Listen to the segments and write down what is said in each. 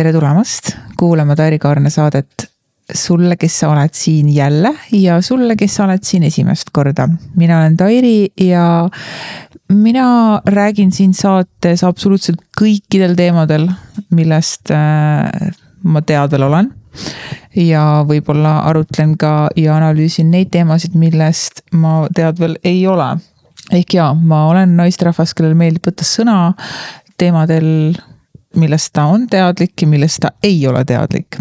tere tulemast kuulama Tairi Kaarna saadet sulle, kes sa oled siin jälle ja sulle, kes sa oled siin esimest korda. mina olen Tairi ja mina räägin siin saates absoluutselt kõikidel teemadel, millest äh, ma teadvel olen. ja võib-olla arutlen ka ja analüüsin neid teemasid, millest ma teadvel ei ole. ehk jaa, ma olen naisterahvas, kellele meeldib võtta sõna teemadel millest ta on teadlik ja millest ta ei ole teadlik.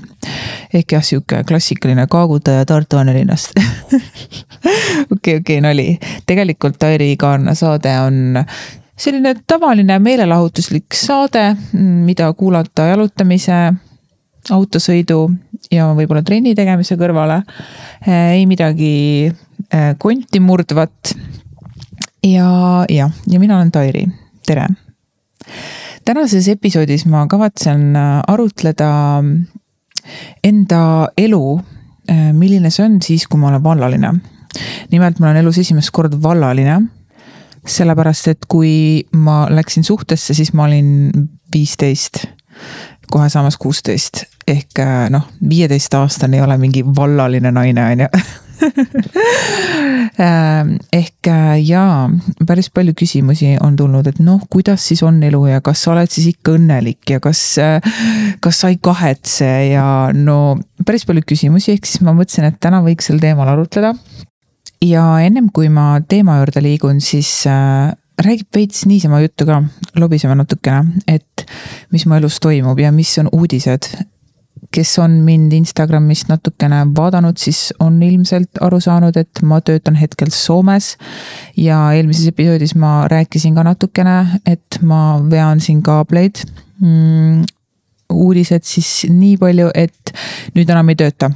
ehk jah, sihuke klassikaline kaagutaja Tartu Annelinnast. okei, okei, nali. tegelikult Tairi Kaarna saade on selline tavaline meelelahutuslik saade, mida kuulata jalutamise, autosõidu ja võib-olla trenni tegemise kõrvale. ei midagi äh, konti murdvat. ja, jah, ja mina olen Tairi, tere tänases episoodis ma kavatsen äh, arutleda enda elu, äh, milline see on siis, kui ma olen vallaline. nimelt ma olen elus esimest korda vallaline. sellepärast, et kui ma läksin suhtesse, siis ma olin viisteist, kohe saamas kuusteist ehk äh, noh, viieteistaastane ei ole mingi vallaline naine, on ju ehk äh, jaa, päris palju küsimusi on tulnud, et noh, kuidas siis on elu ja kas sa oled siis ikka õnnelik ja kas, äh, kas sa ei kahetse ja no päris palju küsimusi, ehk siis ma mõtlesin, et täna võiks sel teemal arutleda. ja ennem kui ma teema juurde liigun, siis äh, räägib veits niisama juttu ka, lobiseme natukene, et mis mu elus toimub ja mis on uudised kes on mind Instagramist natukene vaadanud, siis on ilmselt aru saanud, et ma töötan hetkel Soomes. ja eelmises episoodis ma rääkisin ka natukene, et ma vean siin kaableid mm,. uudised siis nii palju, et nüüd enam ei tööta.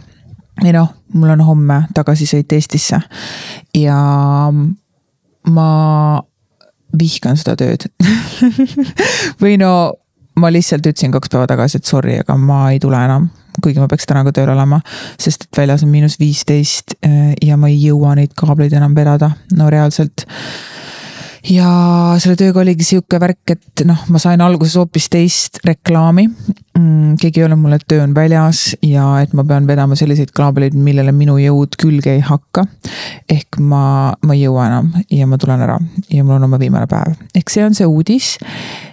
või noh, mul on homme tagasisõit Eestisse ja ma vihkan seda tööd või no ma lihtsalt ütlesin kaks päeva tagasi, et sorry, aga ma ei tule enam. kuigi ma peaks täna ka tööl olema, sest et väljas on miinus viisteist eh, ja ma ei jõua neid kaableid enam vedada, no reaalselt ja selle tööga oligi sihuke värk, et noh, ma sain alguses hoopis teist reklaami mm,. keegi ei öelnud mulle, et töö on väljas ja et ma pean vedama selliseid kaableid, millele minu jõud külge ei hakka. ehk ma, ma ei jõua enam ja ma tulen ära ja mul on oma viimane päev, ehk see on see uudis.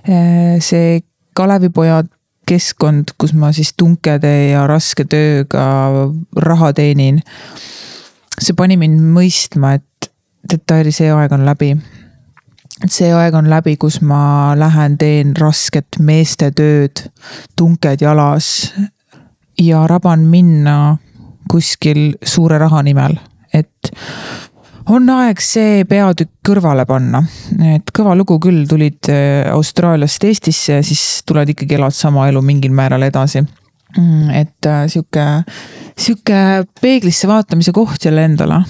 Eh, see Kalevipojad keskkond, kus ma siis tunkede ja raske tööga raha teenin. see pani mind mõistma, et detaili see aeg on läbi. et see aeg on läbi, kus ma lähen, teen rasket meestetööd, tunked jalas ja raban minna kuskil suure raha nimel, et on aeg see peatükk kõrvale panna, et kõva lugu küll, tulid äh, Austraaliast Eestisse ja siis tuled ikkagi elad sama elu mingil määral edasi. Mm, et äh, sihuke, sihuke peeglisse vaatamise koht jälle endale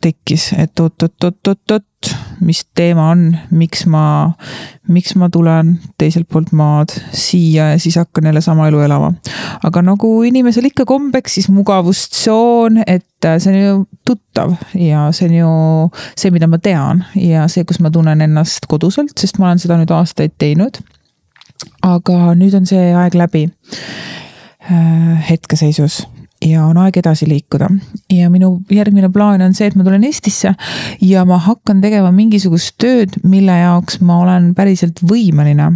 tekkis, et oot-oot-oot-oot-oot, mis teema on, miks ma, miks ma tulen teiselt poolt maad siia ja siis hakkan jälle sama elu elama. aga nagu inimesel ikka kombeks, siis mugavustsoon, et see on ju tuttav ja see on ju see, mida ma tean ja see, kus ma tunnen ennast koduselt, sest ma olen seda nüüd aastaid teinud. aga nüüd on see aeg läbi äh, hetkeseisus ja on aeg edasi liikuda. ja minu järgmine plaan on see, et ma tulen Eestisse ja ma hakkan tegema mingisugust tööd, mille jaoks ma olen päriselt võimeline.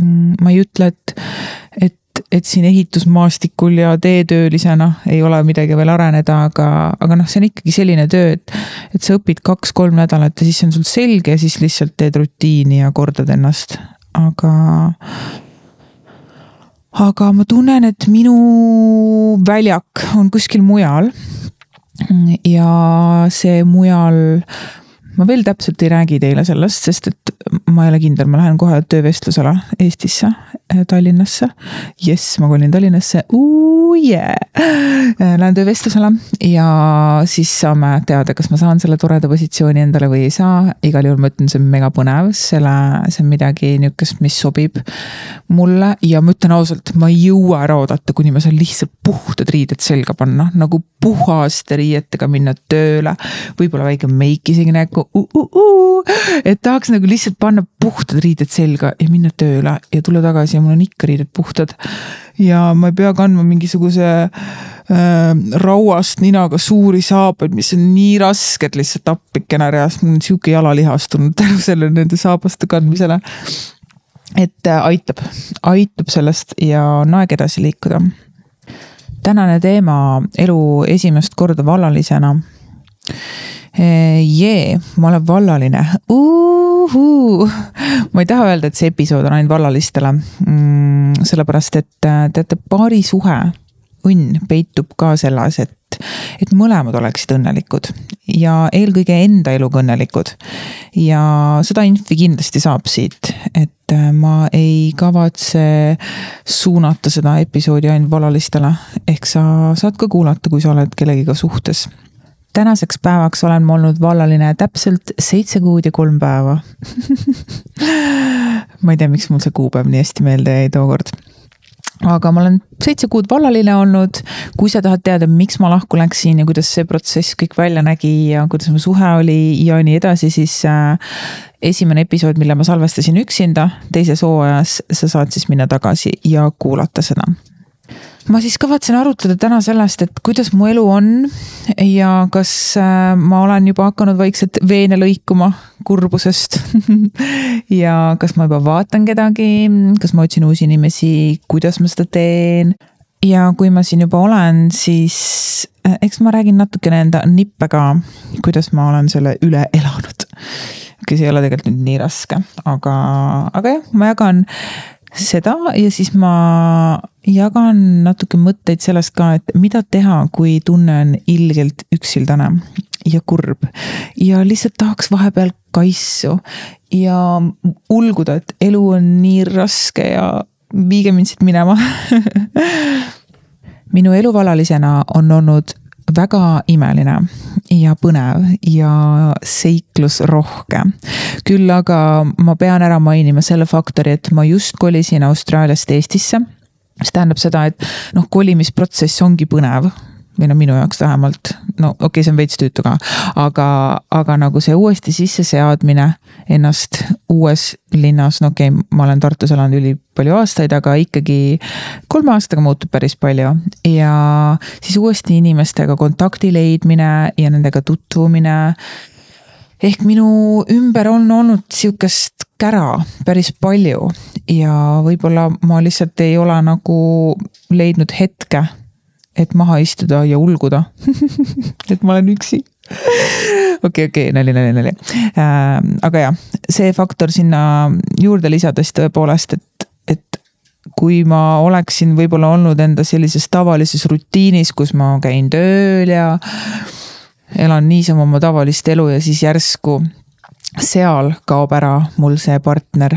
Mm, ma ei ütle, et, et, et siin ehitusmaastikul ja teetöölisena ei ole midagi veel areneda, aga, aga noh, see on ikkagi selline töö, et, et sa õpid kaks-kolm nädalat ja siis on sul selge ja siis lihtsalt teed rutiini ja kordad ennast. aga aga ma tunnen, et minu väljak on kuskil mujal. ja see mujal, ma veel täpselt ei räägi teile sellest, sest et ma ei ole kindel, ma lähen kohe töövestlusele Eestisse, Tallinnasse. jess, ma kolin Tallinnasse, yeah. Lähen töövestlusele ja siis saame teada, kas ma saan selle toreda positsiooni endale või ei saa. igal juhul ma ütlen, see on mega põnev, selle, see on midagi nihukest, mis sobib mulle ja ma ütlen ausalt, ma ei jõua ära oodata, kuni ma saan lihtsalt puhtad riided selga panna, nagu puhaste riietega minna tööle. võib-olla väike meik isegi näkku uh,, uh, uh. et tahaks nagu lihtsalt panna puhtad riided selga ja minna tööle ja tulla tagasi ja mul on ikka riided puhtad. ja ma ei pea kandma mingisuguse äh, rauast ninaga suuri saapaid, mis on nii rasked lihtsalt appikene reas, mul on sihuke jalalihastunud tänu sellele nende saabaste kandmisele. et äh, aitab, aitab sellest ja on aeg edasi liikuda. tänane teema elu esimest korda vallalisena jee, ma olen vallaline. ma ei taha öelda, et see episood on ainult vallalistele mm,. sellepärast, et äh, teate, paari suhe, õnn peitub ka selles, et, et mõlemad oleksid õnnelikud ja eelkõige enda eluga õnnelikud. ja seda infi kindlasti saab siit, et äh, ma ei kavatse suunata seda episoodi ainult vallalistele. ehk sa saad ka kuulata, kui sa oled kellegiga suhtes tänaseks päevaks olen ma olnud vallaline täpselt seitse kuud ja kolm päeva ma ei tea, miks mul see kuupäev nii hästi meelde jäi tookord. aga ma olen seitse kuud vallaline olnud. kui sa tahad teada, miks ma lahku läksin ja kuidas see protsess kõik välja nägi ja kuidas mu suhe oli ja nii edasi, siis äh, esimene episood, mille ma salvestasin üksinda teises hooajas, sa saad siis minna tagasi ja kuulata seda ma siis kavatsen arutleda täna sellest, et kuidas mu elu on ja kas äh, ma olen juba hakanud vaikselt veene lõikuma kurbusest ja kas ma juba vaatan kedagi, kas ma otsin uusi inimesi, kuidas ma seda teen. ja kui ma siin juba olen, siis äh, eks ma räägin natukene enda nippe ka, kuidas ma olen selle üle elanud. kes ei ole tegelikult nüüd nii raske, aga, aga jah, ma jagan seda ja siis ma jagan natuke mõtteid sellest ka, et mida teha, kui tunne on ilgelt üksildane ja kurb. Ja lihtsalt tahaks vahepeal kaisu ja ulguda, et elu on nii raske ja viige mind siit minema. Minu elu vallalisena on olnud väga imeline ja põnev ja seiklusrohke. küll aga ma pean ära mainima selle faktori, et ma just kolisin Austraaliast Eestisse. mis tähendab seda, et noh, kolimisprotsess ongi põnev või no minu jaoks vähemalt, no okei okay,, see on veits tüütu ka, aga, aga nagu see uuesti sisseseadmine ennast uues linnas, no okei okay,, ma olen Tartus elanud ülipalju aastaid, aga ikkagi kolme aastaga muutub päris palju. Ja siis uuesti inimestega kontakti leidmine ja nendega tutvumine. Ehk minu ümber on olnud sihukest kära päris palju ja võib-olla ma lihtsalt ei ole nagu leidnud hetke et maha istuda ja ulguda. Et ma olen üksi okei, okei, nali, nali, nali äh,. aga jah, see faktor sinna juurde lisades tõepoolest, et, et kui ma oleksin võib-olla olnud enda sellises tavalises rutiinis, kus ma käin tööl ja elan niisama oma tavalist elu ja siis järsku seal kaob ära mul see partner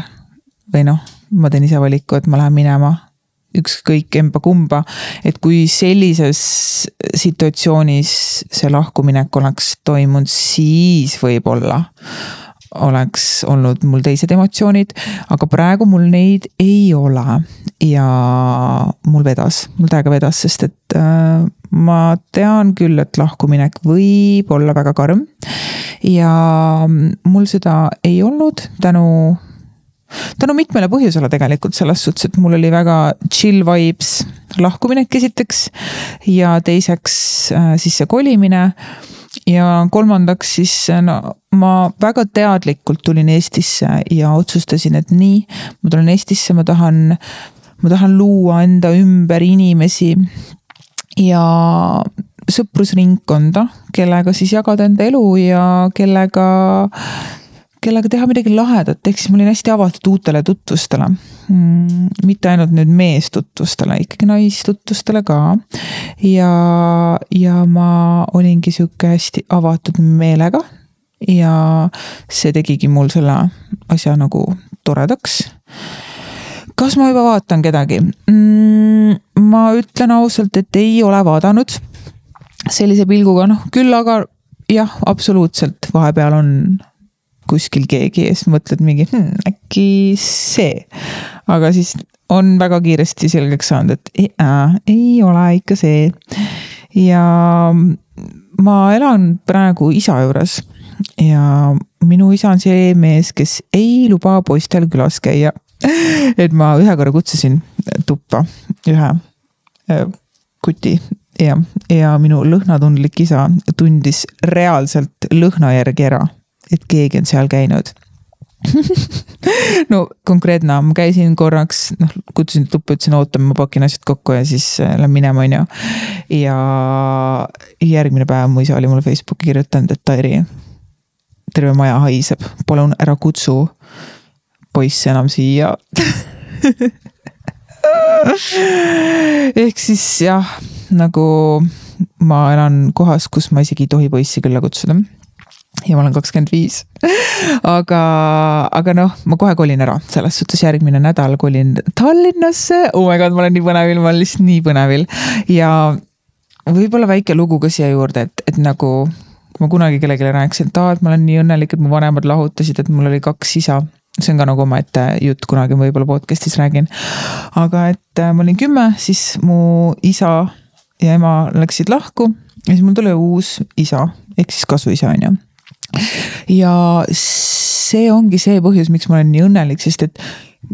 või noh, ma teen ise valiku, et ma lähen minema ükskõik emba-kumba. et kui sellises situatsioonis see lahkuminek oleks toimunud, siis võib-olla oleks olnud mul teised emotsioonid, aga praegu mul neid ei ole. ja mul vedas, mul täiega vedas, sest et äh, ma tean küll, et lahkuminek võib olla väga karm. ja mul seda ei olnud tänu tänu mitmele põhjusele tegelikult selles suhtes, et mul oli väga chill vibes lahkuminek esiteks ja teiseks äh, siis see kolimine. ja kolmandaks siis no ma väga teadlikult tulin Eestisse ja otsustasin, et nii, ma tulen Eestisse, ma tahan, ma tahan luua enda ümber inimesi ja sõprusringkonda, kellega siis jagada enda elu ja kellega kellega teha midagi lahedat, ehk siis ma olin hästi avatud uutele tutvustele mm,. mitte ainult nüüd meestutvustele, ikkagi naistutvustele ka. ja, ja ma olingi sihuke hästi avatud meelega. ja see tegigi mul selle asja nagu toredaks. kas ma juba vaatan kedagi mm,? ma ütlen ausalt, et ei ole vaadanud sellise pilguga, noh küll aga jah, absoluutselt vahepeal on kuskil keegi ja siis mõtled mingi hmm, äkki see. aga siis on väga kiiresti selgeks saanud, et äh, ei ole ikka see. ja ma elan praegu isa juures ja minu isa on see mees, kes ei luba poistel külas käia et ma ühe korra kutsusin tuppa ühe äh, kuti ja, ja minu lõhnatundlik isa tundis reaalselt lõhna järgi ära, et keegi on seal käinud. No konkreetne, ma käisin korraks, noh, kutsusin tuppa, ütlesin ootame, ma pakin asjad kokku ja siis äh, lähen minema, on ju. ja järgmine päev mu isa oli mulle Facebooki kirjutanud, et Tairi, terve maja haiseb, palun ära kutsu poissi enam siia. Ehk siis jah, nagu ma elan kohas, kus ma isegi ei tohi poissi külla kutsuda ja ma olen kakskümmend viis. aga, aga noh, ma kohe kolin ära, selles suhtes järgmine nädal kolin Tallinnasse. oh my god, ma olen nii põnevil, ma olen lihtsalt nii põnevil ja võib-olla väike lugu ka siia juurde, et, et nagu ma kunagi kellelegi rääkisin, et aa, et ma olen nii õnnelik, et mu vanemad lahutasid, et mul oli kaks isa see on ka nagu omaette jutt, kunagi võib-olla podcast'is räägin. aga et äh, ma olin kümme, siis mu isa ja ema läksid lahku ja siis mul tuli uus isa ehk siis kasuisa on ju ja see ongi see põhjus, miks ma olen nii õnnelik, sest et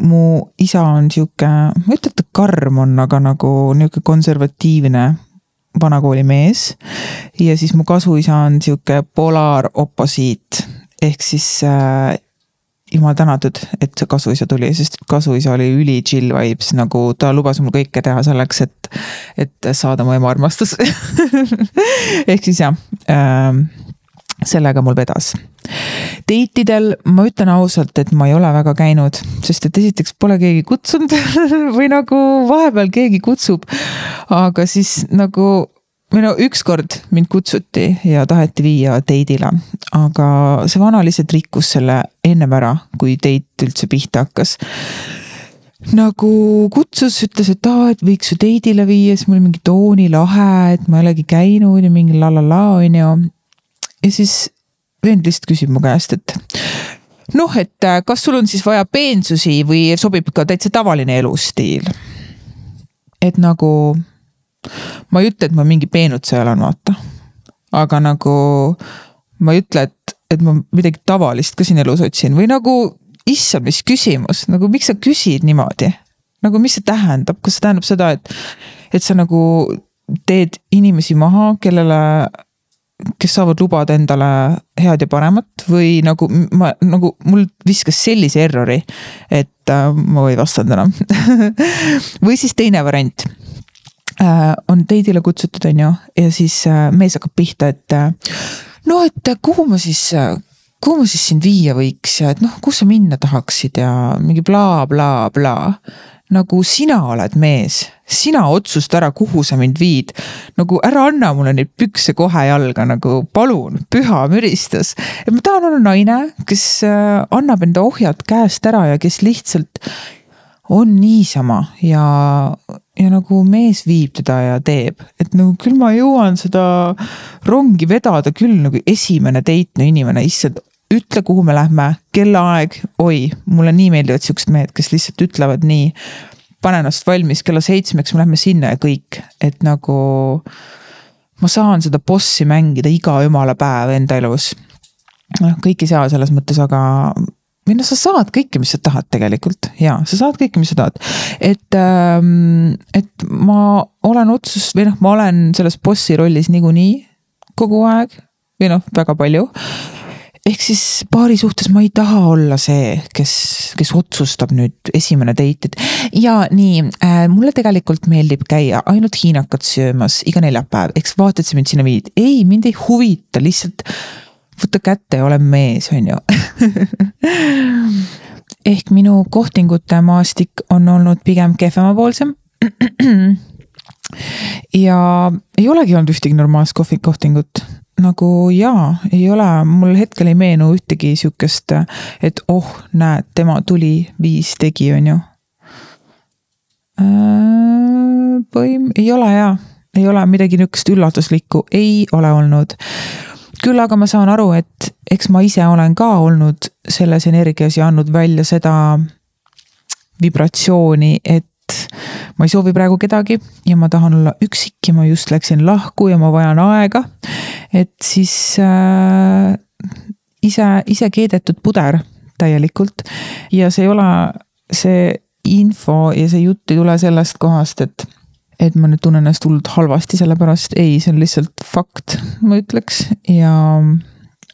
mu isa on sihuke, ma ei ütle, et ta karm on, aga nagu nihuke konservatiivne vanakooli mees. ja siis mu kasuisa on sihuke polaaroposiit ehk siis äh, jumal tänatud, et see kasuisa tuli, sest kasuisa oli üli chill vibes, nagu ta lubas mul kõike teha selleks, et, et saada mu ema armastus ehk siis jah äh, sellega mul vedas. Date idel ma ütlen ausalt, et ma ei ole väga käinud, sest et esiteks pole keegi kutsunud või nagu vahepeal keegi kutsub. aga siis nagu no ükskord mind kutsuti ja taheti viia date'ile, aga see vana lihtsalt rikkus selle ennem ära, kui date üldse pihta hakkas nagu kutsus, ütles, et aa, et võiks su date'ile viia, siis mul mingi Tooni lahe, et ma ei olegi käinud ja mingi la la la on ju ja siis vend lihtsalt küsib mu käest, et noh, et äh, kas sul on siis vaja peensusi või sobib ka täitsa tavaline elustiil? et nagu ma ei ütle, et ma mingi peenutseja olen, vaata. aga nagu ma ei ütle, et, et ma midagi tavalist ka siin elus otsin või nagu issand, mis küsimus, nagu miks sa küsid niimoodi? nagu mis see tähendab, kas see tähendab seda, et, et sa nagu teed inimesi maha, kellele kes saavad lubada endale head ja paremat või nagu ma nagu mul viskas sellise errori, et äh, ma ei vastanud enam või siis teine variant äh,. on date'ile kutsutud, on ju, ja siis äh, mees hakkab pihta, et äh, no et kuhu ma siis äh, kuhu ma siis sind viia võiks ja et noh, kus sa minna tahaksid ja mingi blablabla bla, bla nagu sina oled mees, sina otsusta ära, kuhu sa mind viid. nagu ära anna mulle neid pükse kohe jalga, nagu palun, püha müristus. et ma tahan olla naine, kes äh, annab enda ohjad käest ära ja kes lihtsalt on niisama ja, ja nagu mees viib teda ja teeb, et nagu küll ma jõuan seda rongi vedada küll nagu esimene date no inimene, issand ütle, kuhu me lähme, kellaaeg, oi, mulle nii meeldivad siuksed mehed, kes lihtsalt ütlevad nii. pane ennast valmis kella seitsmeks, me lähme sinna ja kõik, et nagu. ma saan seda bossi mängida iga jumala päev enda elus. noh, kõik ei saa selles mõttes, aga või noh, sa saad kõike, mis sa tahad tegelikult ja sa saad kõike, mis sa tahad. et, ähm, et ma olen otsus või noh, ma olen selles bossi rollis niikuinii kogu aeg või noh, väga palju ehk siis paari suhtes ma ei taha olla see, kes, kes otsustab nüüd esimene date, et. ja nii äh,, mulle tegelikult meeldib käia ainult hiinakat söömas iga neljapäev, eks vaata, et sa mind sinna viid, ei, mind ei huvita, lihtsalt võta kätte ja ole mees, on ju ehk minu kohtingute maastik on olnud pigem kehvemapoolsem. Ja ei olegi olnud ühtegi normaalset kohtingut nagu jaa, ei ole, mul hetkel ei meenu ühtegi sihukest, et oh, näed, tema tuli, viis tegi, on ju. Äh, põim-, ei ole jaa, ei ole midagi nihukest üllatuslikku, ei ole olnud. küll aga ma saan aru, et eks ma ise olen ka olnud selles energias ja andnud välja seda vibratsiooni, et ma ei soovi praegu kedagi ja ma tahan olla üksik ja ma just läksin lahku ja ma vajan aega. et siis äh, ise, ise keedetud puder täielikult ja see ei ole see info ja see jutt ei tule sellest kohast, et et ma nüüd tunnen ennast hullult halvasti, sellepärast ei, see on lihtsalt fakt, ma ütleks ja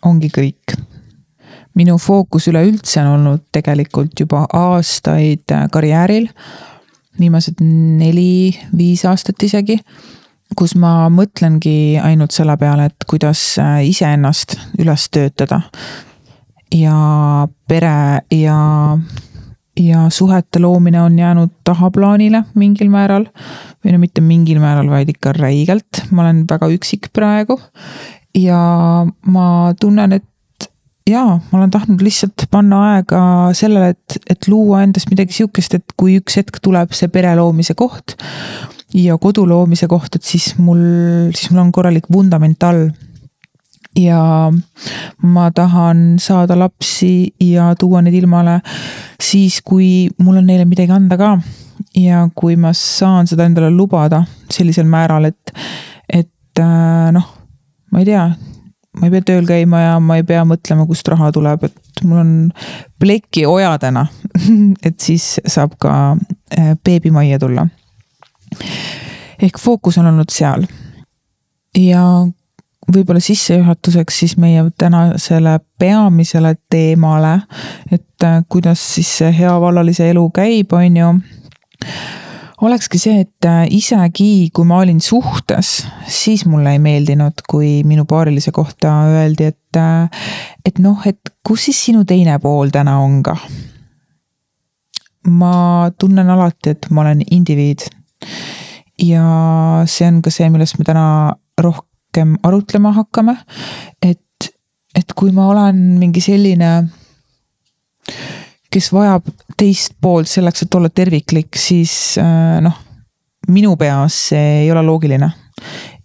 ongi kõik. minu fookus üleüldse on olnud tegelikult juba aastaid karjääril, viimased neli-viis aastat isegi, kus ma mõtlengi ainult selle peale, et kuidas iseennast üles töötada ja pere ja ja suhete loomine on jäänud tahaplaanile mingil määral. või no mitte mingil määral, vaid ikka räigelt, ma olen väga üksik praegu. ja ma tunnen, et jaa, ma olen tahtnud lihtsalt panna aega sellele, et, et luua endast midagi sihukest, et kui üks hetk tuleb see pere loomise koht ja kodu loomise koht, et siis mul, siis mul on korralik vundament all ja ma tahan saada lapsi ja tuua neid ilmale siis, kui mul on neile midagi anda ka. ja kui ma saan seda endale lubada sellisel määral, et, et äh, noh, ma ei tea, ma ei pea tööl käima ja ma ei pea mõtlema, kust raha tuleb, et mul on pleki ojadena et siis saab ka äh, beebimajja tulla. ehk fookus on olnud seal. ja võib-olla sissejuhatuseks siis meie tänasele peamisele teemale, et äh, kuidas siis see hea vallalise elu käib, on ju olekski see, et äh, isegi kui ma olin suhtes, siis mulle ei meeldinud, kui minu paarilise kohta öeldi, et, äh, et noh, et kus siis sinu teine pool täna on ka. ma tunnen alati, et ma olen indiviid. ja see on ka see, millest me täna rohkem arutlema hakkame. et, et kui ma olen mingi selline, kes vajab teist poolt selleks, et olla terviklik, siis äh, noh, minu peas see ei ole loogiline.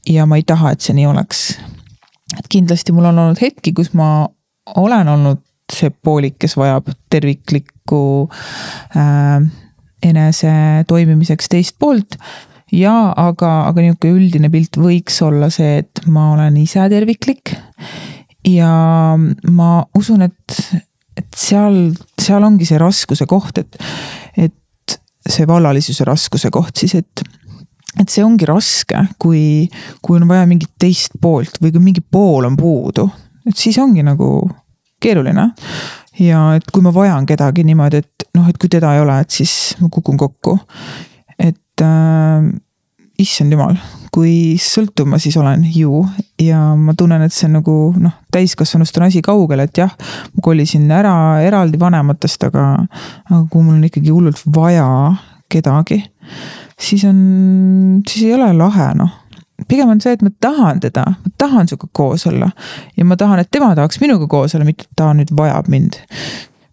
ja ma ei taha, et see nii oleks. et kindlasti mul on olnud hetki, kus ma olen olnud see poolik, kes vajab terviklikku äh, enese toimimiseks teist poolt jaa, aga, aga niisugune üldine pilt võiks olla see, et ma olen ise terviklik. ja ma usun, et, et seal, seal ongi see raskuse koht, et, et see vallalisuse raskuse koht siis, et et see ongi raske, kui, kui on vaja mingit teist poolt või kui mingi pool on puudu, et siis ongi nagu keeruline. ja et kui ma vajan kedagi niimoodi, et noh, et kui teda ei ole, et siis ma kukun kokku. et äh, issand jumal, kui sõltuv ma siis olen ju. Ja ma tunnen, et see on nagu noh, täiskasvanust on asi kaugel, et jah, ma kolisin ära eraldi vanematest, aga, aga kui mul on ikkagi hullult vaja kedagi, siis on, siis ei ole lahe noh. Pigem on see, et ma tahan teda, ma tahan sinuga koos olla. Ja ma tahan, et tema tahaks minuga koos olla, mitte ta nüüd vajab mind.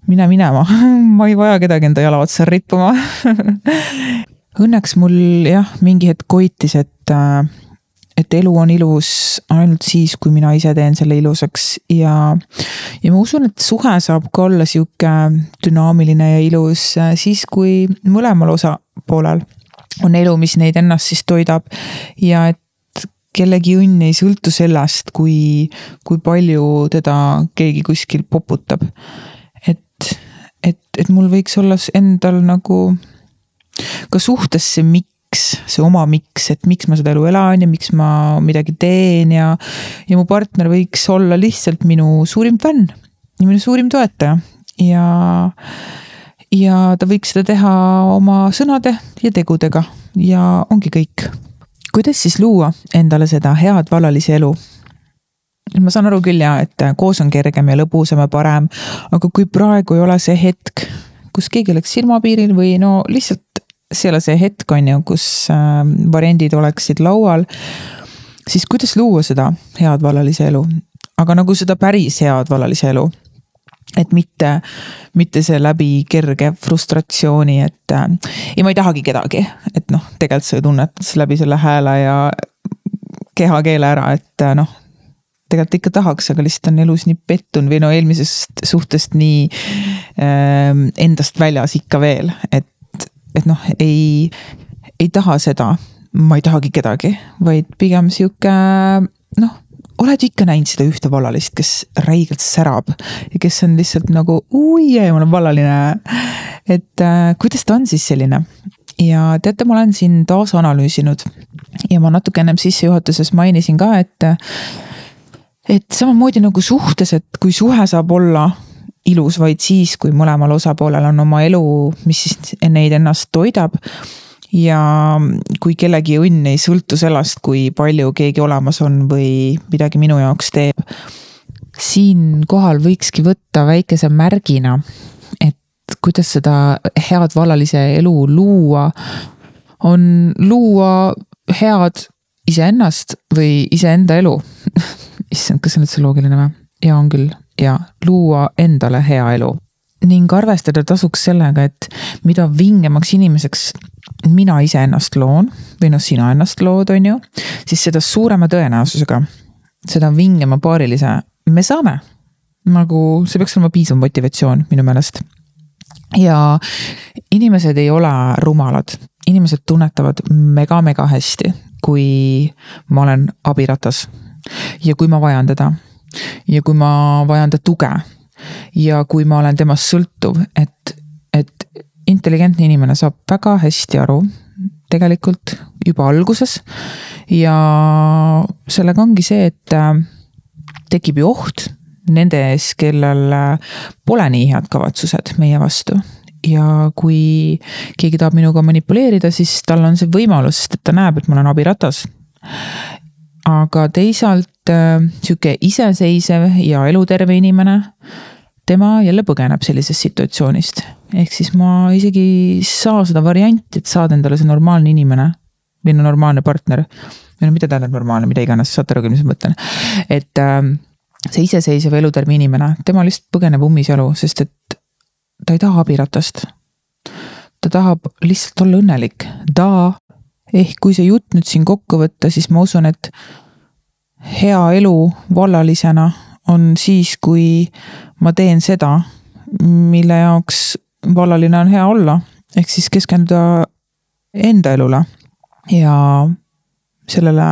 Mine minema. Ma ei vaja kedagi enda jala otsa rippuma õnneks mul jah, mingi hetk koitis, et, äh, et elu on ilus ainult siis, kui mina ise teen selle ilusaks ja, ja ma usun, et suhe saab ka olla sihuke dünaamiline ja ilus äh, siis, kui mõlemal osapoolel on elu, mis neid ennast siis toidab ja et kellegi õnn ei sõltu sellest, kui, kui palju teda keegi kuskil poputab. et, et, et mul võiks olla endal nagu ka suhtes see miks, see oma miks, et miks ma seda elu elan ja miks ma midagi teen ja, ja mu partner võiks olla lihtsalt minu suurim fänn ja minu suurim toetaja ja, ja ta võiks seda teha oma sõnade ja tegudega ja ongi kõik. kuidas siis luua endale seda head vallalise elu? ma saan aru küll ja, et koos on kergem ja lõbusam ja parem, aga kui praegu ei ole see hetk, kus keegi oleks silmapiiril või no lihtsalt see ei ole see hetk, on ju, kus äh, variandid oleksid laual. siis kuidas luua seda head vallalise elu, aga nagu seda päris head vallalise elu. Et mitte, mitte see läbi kerge frustratsiooni, et äh, ja ma ei tahagi kedagi, et noh, tegelikult sa ju tunned läbi selle hääle ja kehakeele ära, et äh, noh, tegelikult ikka tahaks, aga lihtsalt on elus nii pettunud või no eelmisest suhtest nii äh, endast väljas ikka veel, et et noh, ei, ei taha seda, ma ei tahagi kedagi, vaid pigem sihuke noh, oled ikka näinud seda ühte vallalist, kes räigelt särab ja kes on lihtsalt nagu ui, ma olen vallaline. et äh, kuidas ta on siis selline? ja teate, ma olen siin taas analüüsinud ja ma natuke ennem sissejuhatuses mainisin ka, et et samamoodi nagu suhtes, et kui suhe saab olla ilus vaid siis, kui mõlemal osapoolel on oma elu, mis siis neid ennast toidab ja kui kellegi õnn ei sõltu sellest, kui palju keegi olemas on või midagi minu jaoks teeb. siinkohal võikski võtta väikese märgina, et kuidas seda head vallalise elu luua, on luua head iseennast või iseenda elu issand, kas see on üldse loogiline või? ja on küll ja luua endale hea elu ning arvestada tasuks sellega, et mida vingemaks inimeseks mina iseennast loon või noh, sina ennast lood, on ju, siis seda suurema tõenäosusega, seda vingema paarilise me saame. nagu see peaks olema piisav motivatsioon minu meelest. ja inimesed ei ole rumalad, inimesed tunnetavad mega-mega hästi, kui ma olen abiratas ja kui ma vajan teda ja kui ma vajan ta tuge ja kui ma olen temast sõltuv, et, et intelligentne inimene saab väga hästi aru tegelikult juba alguses. ja sellega ongi see, et äh, tekib ju oht nende ees, kellel äh, pole nii head kavatsused meie vastu. ja kui keegi tahab minuga manipuleerida, siis tal on see võimalus, sest et ta näeb, et ma olen abiratas. Aga teisalt äh, sihuke iseseisev ja eluterve inimene tema jälle põgeneb sellisest situatsioonist. ehk siis ma isegi ei saa seda varianti, et saada endale see normaalne inimene või no normaalne partner. või no mida tähendab normaalne, mida iganes, saate aru küll, mis ma mõtlen. et äh, see iseseisev eluterve inimene, tema lihtsalt põgeneb ummisjalu, sest et ta ei taha abiratast. ta tahab lihtsalt olla õnnelik, ta, ehk kui see jutt nüüd siin kokku võtta, siis ma usun, et hea elu vallalisena on siis, kui ma teen seda, mille jaoks vallaline on hea olla, ehk siis keskenduda enda elule ja sellele,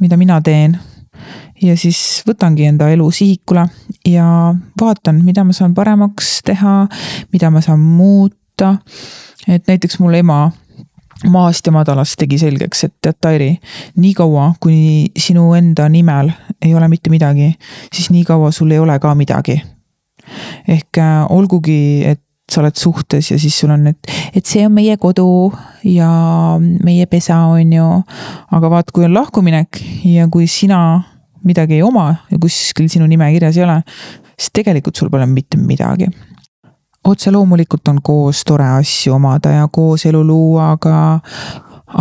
mida mina teen. ja siis võtangi enda elu sihikule ja vaatan, mida ma saan paremaks teha, mida ma saan muuta. et näiteks mul ema maast ja madalast tegi selgeks, et tead, Tairi, niikaua, kuni sinu enda nimel ei ole mitte midagi, siis niikaua sul ei ole ka midagi. ehk äh, olgugi, et sa oled suhtes ja siis sul on, et, et see on meie kodu ja meie pesa, on ju. aga vaat, kui on lahkuminek ja kui sina midagi ei oma ja kuskil sinu nime kirjas ei ole, siis tegelikult sul pole mitte midagi otse loomulikult on koos tore asju omada ja koos elu luua, aga,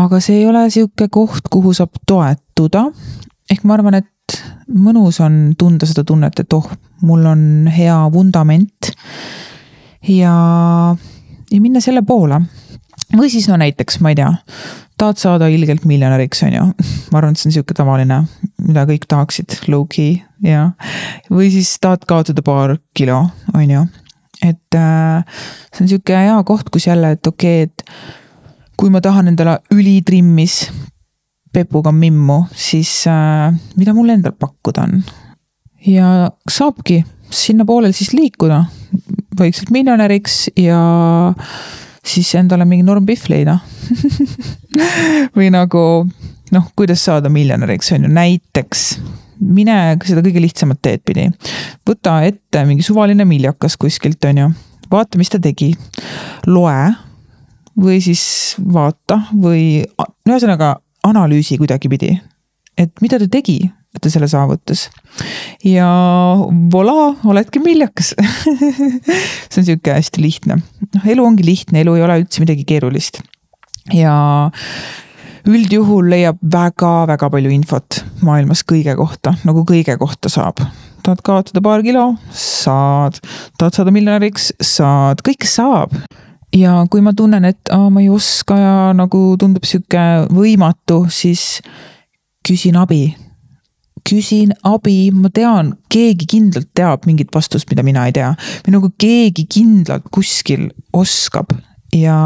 aga see ei ole sihuke koht, kuhu saab toetuda. ehk ma arvan, et mõnus on tunda seda tunnet, et oh, mul on hea vundament. ja, ja minna selle poole. või siis no näiteks, ma ei tea, tahad saada ilgelt miljonäriks, on ju. ma arvan, et see on sihuke tavaline, mida kõik tahaksid, low-key ja. või siis tahad kaotada paar kilo, on ju et äh, see on sihuke hea koht, kus jälle, et okei okay,, et kui ma tahan endale ülitrimmis pepuga mimmu, siis äh, mida mul endal pakkuda on? ja saabki sinnapoole siis liikuda, vaikselt miljonäriks ja siis endale mingi normpihv leida või nagu noh, kuidas saada miljonäriks on ju, näiteks mine seda kõige lihtsamat teed pidi. võta ette mingi suvaline miljakas kuskilt, on ju, vaata, mis ta tegi. loe või siis vaata või ühesõnaga analüüsi kuidagipidi, et mida ta tegi, et ta selle saavutas. ja voilà, oledki miljakas see on sihuke hästi lihtne, noh, elu ongi lihtne, elu ei ole üldse midagi keerulist. ja üldjuhul leiab väga-väga palju infot maailmas kõige kohta, nagu kõige kohta saab. tahad kaotada paar kilo, saad, tahad saada miljonäriks, saad, kõike saab. ja kui ma tunnen, et aa, ma ei oska ja nagu tundub sihuke võimatu, siis küsin abi. küsin abi, ma tean, keegi kindlalt teab mingit vastust, mida mina ei tea. või nagu keegi kindlalt kuskil oskab ja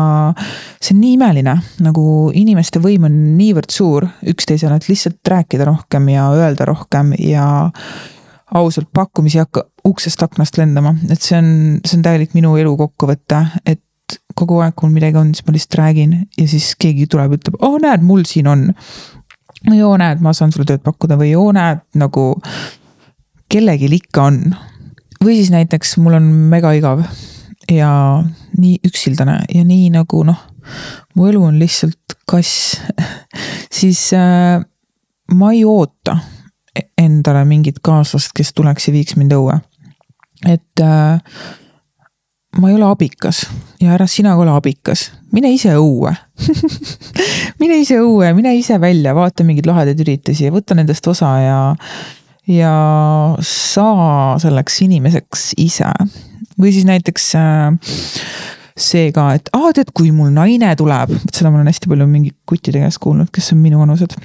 see on nii imeline, nagu inimeste võim on niivõrd suur üksteisele, et lihtsalt rääkida rohkem ja öelda rohkem ja ausalt pakkumisi hakka uksest aknast lendama, et see on, see on täielik minu elu kokkuvõte, et kogu aeg, kui mul midagi on, siis ma lihtsalt räägin ja siis keegi tuleb, ütleb, oh näed, mul siin on. või oo näed, ma saan sulle tööd pakkuda või oo näed, nagu kellelgi ikka on. või siis näiteks mul on mega igav ja nii üksildane ja nii nagu noh, mu elu on lihtsalt kass siis äh, ma ei oota endale mingit kaaslast, kes tuleks ja viiks mind õue. et äh, ma ei ole abikas ja ära sina ka ole abikas, mine ise õue mine ise õue, mine ise välja, vaata mingeid lahedaid üritusi ja võta nendest osa ja, ja saa selleks inimeseks ise. või siis näiteks äh, see ka, et aa, tead, kui mul naine tuleb, seda ma olen hästi palju mingi kuttide käest kuulnud, kes on minuvanused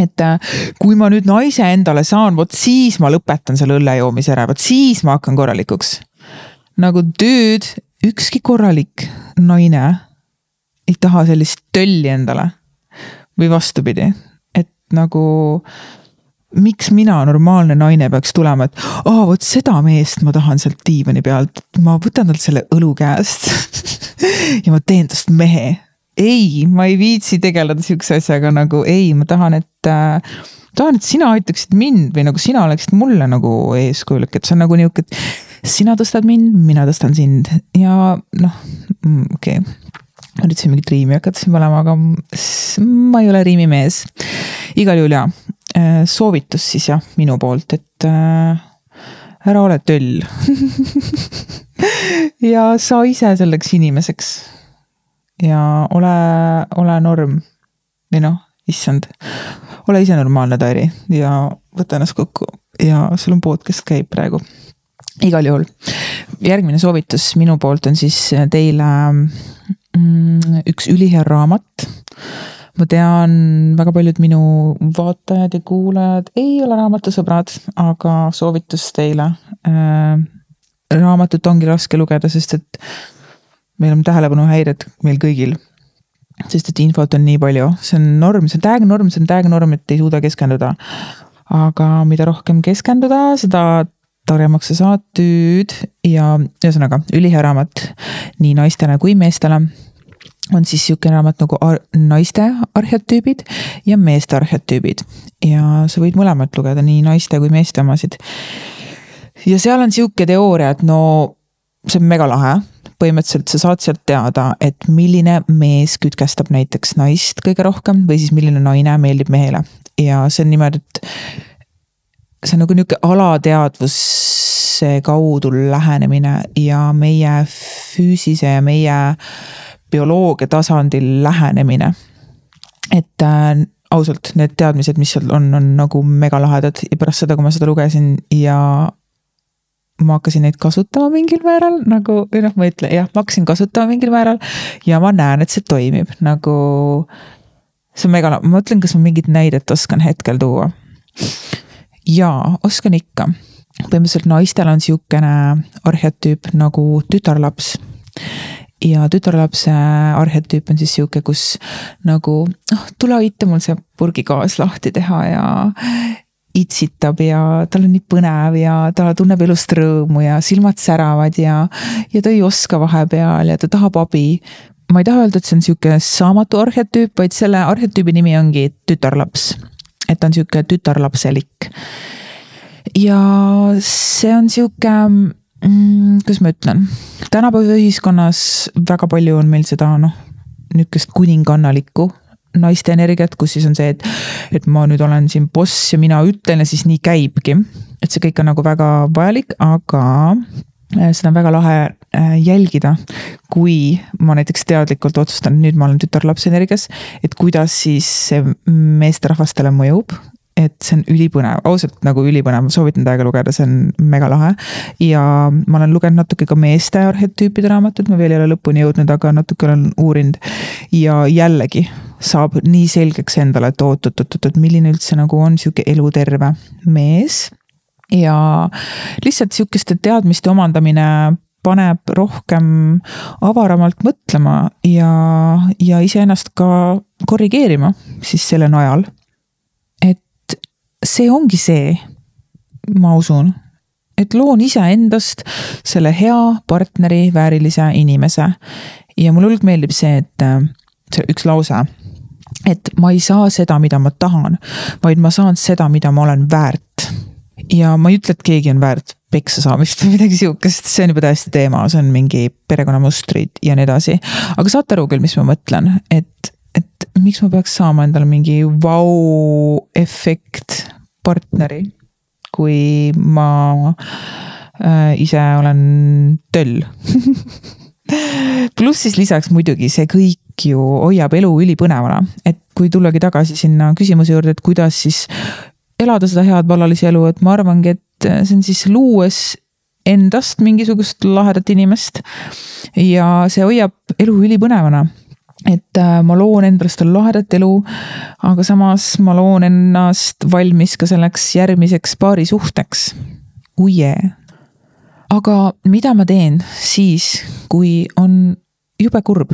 et äh, kui ma nüüd naise endale saan, vot siis ma lõpetan selle õlle joomise ära, vot siis ma hakkan korralikuks. nagu dude, ükski korralik naine ei taha sellist tölli endale. või vastupidi, et nagu miks mina, normaalne naine, peaks tulema, et aa, vot seda meest ma tahan sealt diivani pealt, ma võtan talt selle õlu käest ja ma teen tast mehe ei, ma ei viitsi tegeleda sihukese asjaga nagu ei, ma tahan, et äh, tahan, et sina aitaksid mind või nagu sina oleksid mulle nagu eeskujulik, et see on nagu nihuke, et sina tõstad mind, mina tõstan sind ja noh, mm, okei okay. ma üritasin mingit riimi hakata siin panema, aga ma ei ole riimimees. igal juhul jaa, soovitus siis jah, minu poolt, et äh, ära ole töll. Ja saa ise selleks inimeseks. Ja ole, ole norm. või noh, issand, ole ise normaalne, Tairi. Ja võta ennast kokku. Ja sul on podcast käib praegu. igal juhul, järgmine soovitus minu poolt on siis teile mm, üks ülihea raamat ma tean, väga paljud minu vaatajad ja kuulajad ei ole raamatusõbrad, aga soovitus teile äh,. raamatut ongi raske lugeda, sest et meil on tähelepanuhäired meil kõigil. sest et infot on nii palju, see on norm, see on täiega norm, see on täiega norm, et ei suuda keskenduda. aga mida rohkem keskenduda, seda targemaks sa saad tüüd ja ühesõnaga ülihea raamat nii naistele kui meestele on siis sihuke raamat nagu ar naiste arhetüübid ja meeste arhetüübid ja sa võid mõlemat lugeda, nii naiste kui meeste omasid. ja seal on sihuke teooria, et no see on mega lahe põhimõtteliselt sa saad sealt teada, et milline mees kütkestab näiteks naist kõige rohkem või siis milline naine meeldib mehele. ja see on niimoodi, et see on nagu nihuke alateadvuse kaudu lähenemine ja meie füüsise ja meie bioloogia tasandil lähenemine. et äh, ausalt, need teadmised, mis seal on, on nagu megalahedad ja pärast seda, kui ma seda lugesin ja ma hakkasin neid kasutama mingil määral nagu, või noh, ma ei ütle, jah, ma hakkasin kasutama mingil määral ja ma näen, et see toimib nagu. see on mega, ma mõtlen, kas ma mingit näidet oskan hetkel tuua. jaa, oskan ikka. põhimõtteliselt naistel on sihukene arhetüüp nagu tütarlaps ja tütarlapse arhetüüp on siis sihuke, kus nagu noh, tule aita mul see purgigaas lahti teha ja, itsitab ja tal on nii põnev ja ta tunneb elust rõõmu ja silmad säravad ja, ja ta ei oska vahepeal ja ta tahab abi. ma ei taha öelda, et see on sihuke saamatu arhetüüp, vaid selle arhetüübi nimi ongi tütarlaps. et ta on sihuke tütarlapselik. ja see on sihuke mm,, kuidas ma ütlen, tänapäeva ühiskonnas väga palju on meil seda noh, nihukest kuningannalikku naiste energiat, kus siis on see, et, et ma nüüd olen siin boss ja mina ütlen ja siis nii käibki. et see kõik on nagu väga vajalik, aga äh, seda on väga lahe äh, jälgida, kui ma näiteks teadlikult otsustan, nüüd ma olen tütarlapse energias, et kuidas siis see meesterahvastele mõjub et see on ülipõnev, ausalt nagu ülipõnev, soovitan täiega lugeda, see on mega lahe. ja ma olen lugenud natuke ka meeste arhetüüpide raamatut, ma veel ei ole lõpuni jõudnud, aga natuke olen uurinud. ja jällegi saab nii selgeks endale, et oot-oot-oot, et milline üldse nagu on sihuke eluterve mees. ja lihtsalt sihukeste teadmiste omandamine paneb rohkem avaramalt mõtlema ja, ja iseennast ka korrigeerima siis selle najal. See ongi see, ma usun, et loon iseendast selle hea partneri, väärilise inimese. ja mulle hullult meeldib see, et see üks lause et ma ei saa seda, mida ma tahan, vaid ma saan seda, mida ma olen väärt. ja ma ei ütle, et keegi on väärt peksa saamist või midagi sihukest, see on juba täiesti teema, see on mingi perekonnamustrid ja nii edasi. aga saate aru küll, mis ma mõtlen, et, et miks ma peaks saama endale mingi vau-efekt partneri, kui ma äh, ise olen töll pluss siis lisaks muidugi see kõik ju hoiab elu ülipõnevana, et kui tullagi tagasi sinna küsimuse juurde, et kuidas siis elada seda head vallalise elu, et ma arvangi, et see on siis luues endast mingisugust lahedat inimest. ja see hoiab elu ülipõnevana et äh, ma loon endast lahedat elu, aga samas ma loon ennast valmis ka selleks järgmiseks paarisuhteks. Uje. aga mida ma teen siis, kui on jube kurb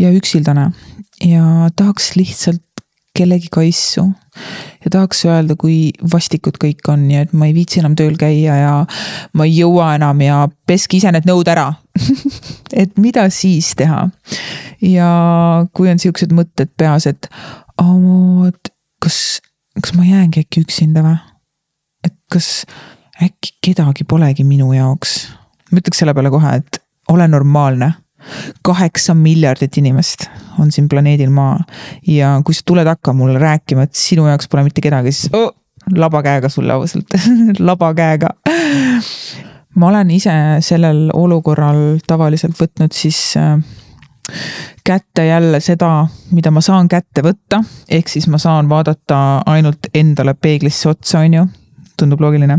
ja üksildane ja tahaks lihtsalt kellegi kaissu. ja tahaks öelda, kui vastikud kõik on ja et ma ei viitsi enam tööl käia ja ma ei jõua enam ja peske ise need nõud ära et mida siis teha? ja kui on siuksed mõtted peas, et et kas, kas ma jäängi äkki üksinda või? et kas äkki kedagi polegi minu jaoks? ma ütleks selle peale kohe, et ole normaalne kaheksa miljardit inimest on siin planeedil Maa. Ja kui sa tuled hakka mulle rääkima, et sinu jaoks pole mitte kedagi, siis oh, laba käega sulle ausalt laba käega. ma olen ise sellel olukorral tavaliselt võtnud siis äh, kätte jälle seda, mida ma saan kätte võtta, ehk siis ma saan vaadata ainult endale peeglisse otsa, on ju tundub loogiline.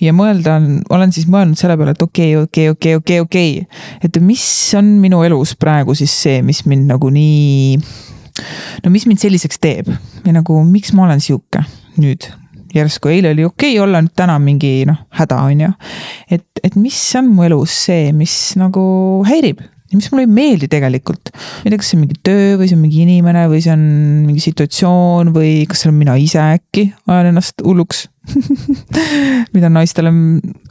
ja mõelda, olen siis mõelnud selle peale, et okei okay,, okei okay,, okei okay,, okei okay., et mis on minu elus praegu siis see, mis mind nagu nii. no mis mind selliseks teeb ja nagu, miks ma olen sihuke nüüd järsku eile oli okei okay olla, nüüd täna mingi noh, häda on ju. et, et mis on mu elus see, mis nagu häirib mis mulle ei meeldi tegelikult. ma ei tea, kas see on mingi töö või see on mingi inimene või see on mingi situatsioon või kas see olen mina ise äkki, ajan ennast hulluks mida naistele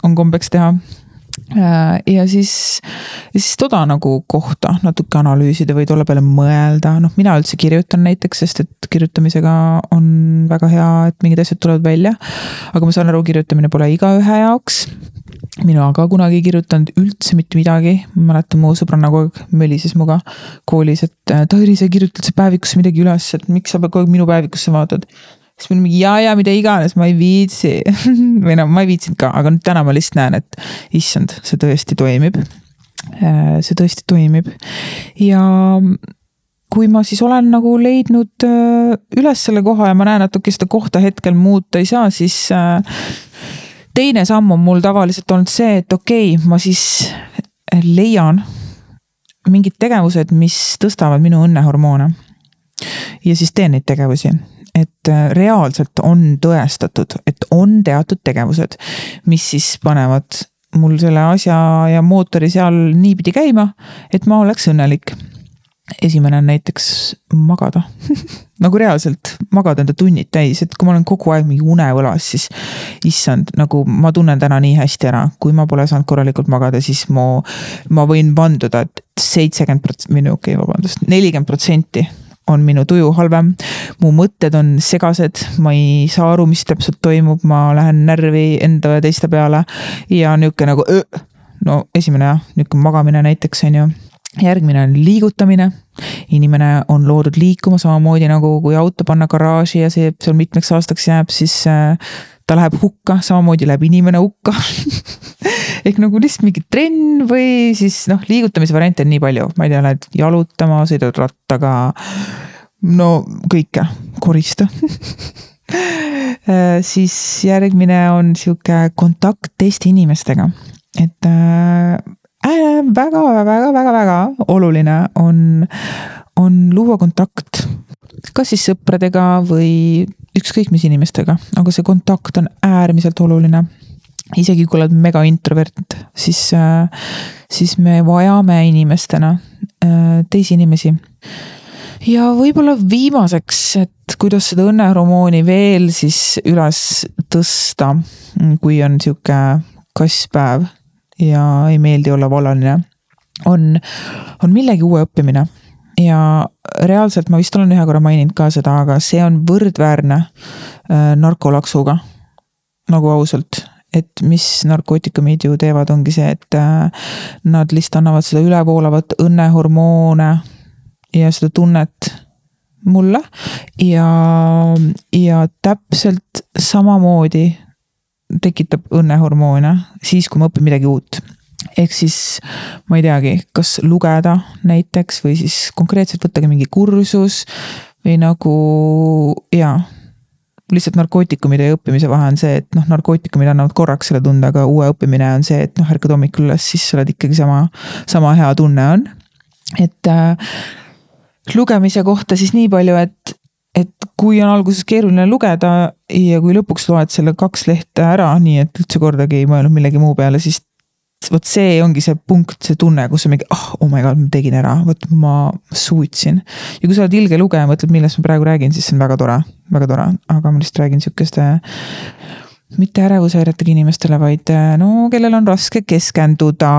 on kombeks teha. Äh, ja siis, ja siis toda nagu kohta natuke analüüsida või tolle peale mõelda, noh, mina üldse kirjutan näiteks, sest et kirjutamisega on väga hea, et mingid asjad tulevad välja. aga ma saan aru, kirjutamine pole igaühe jaoks mina ka kunagi ei kirjutanud üldse mitte midagi, ma mäletan, mu sõbranna kogu aeg mölises minuga koolis, et äh, Tairi, sa kirjutad sa päevikusse midagi üles, et miks sa kogu aeg minu päevikusse vaatad. siis ma olin mingi ja, ja mida iganes, ma ei viitsi või no ma ei viitsinud ka, aga nüüd täna ma lihtsalt näen, et issand, see tõesti toimib. Äh, see tõesti toimib ja kui ma siis olen nagu leidnud äh, üles selle koha ja ma näen, et okei seda kohta hetkel muuta ei saa, siis teine samm on mul tavaliselt olnud see, et okei okay,, ma siis leian mingid tegevused, mis tõstavad minu õnnehormoone. ja siis teen neid tegevusi, et äh, reaalselt on tõestatud, et on teatud tegevused, mis siis panevad mul selle asja ja mootori seal niipidi käima, et ma oleks õnnelik esimene on näiteks magada nagu reaalselt magada enda tunnid täis, et kui ma olen kogu aeg mingi unevõlas, siis issand, nagu ma tunnen täna nii hästi ära, kui ma pole saanud korralikult magada, siis mu, ma võin vanduda et, et seitsekümmend protsenti, või no okei okay,, vabandust, nelikümmend protsenti on minu tuju halvem. mu mõtted on segased, ma ei saa aru, mis täpselt toimub, ma lähen närvi enda ja teiste peale ja nihuke nagu öö. no esimene jah, nihuke magamine näiteks on ju järgmine on liigutamine. inimene on loodud liikuma samamoodi nagu kui auto panna garaaži ja see seal mitmeks aastaks jääb, siis äh, ta läheb hukka, samamoodi läheb inimene hukka ehk nagu lihtsalt mingi trenn või siis noh, liigutamise variante on nii palju, ma ei tea, lähed jalutama, sõidad rattaga. no kõike, korista äh, siis järgmine on sihuke kontakt teiste inimestega, et äh, väga-väga-väga-väga äh, oluline on, on luua kontakt. kas siis sõpradega või ükskõik mis inimestega, aga see kontakt on äärmiselt oluline. isegi kui oled mega introvert, siis, siis me vajame inimestena teisi inimesi ja võib-olla viimaseks, et kuidas seda õnnehormooni veel siis üles tõsta, kui on sihuke kasspäev ja ei meeldi olla vallaline, on, on millegi uue õppimine. ja reaalselt ma vist olen ühe korra maininud ka seda, aga see on võrdväärne äh, narkolaksuga. nagu ausalt, et mis narkootikumid ju teevad, ongi see, et äh, nad lihtsalt annavad seda ülevoolavat õnnehormoone ja seda tunnet mulle ja, ja täpselt samamoodi tekitab õnnehormoone siis, kui ma õpin midagi uut. ehk siis ma ei teagi, kas lugeda näiteks või siis konkreetselt võttagi mingi kursus või nagu jaa lihtsalt narkootikumide õppimise vahe on see, et noh, narkootikumid annavad korraks selle tunde, aga uue õppimine on see, et noh, ärkad hommikul üles, siis sa oled ikkagi sama, sama hea tunne on. et äh, lugemise kohta siis nii palju, et kui on alguses keeruline lugeda ja kui lõpuks loed selle kaks lehte ära, nii et üldse kordagi ei mõelnud millegi muu peale, siis vot see ongi see punkt, see tunne, kus sa mingi, ah oh, oh my god, ma tegin ära, vot ma suutsin. ja kui sa oled ilge lugeja, mõtled, millest ma praegu räägin, siis see on väga tore, väga tore, aga ma lihtsalt räägin sihukeste mitte ärevushäiretega inimestele, vaid no kellel on raske keskenduda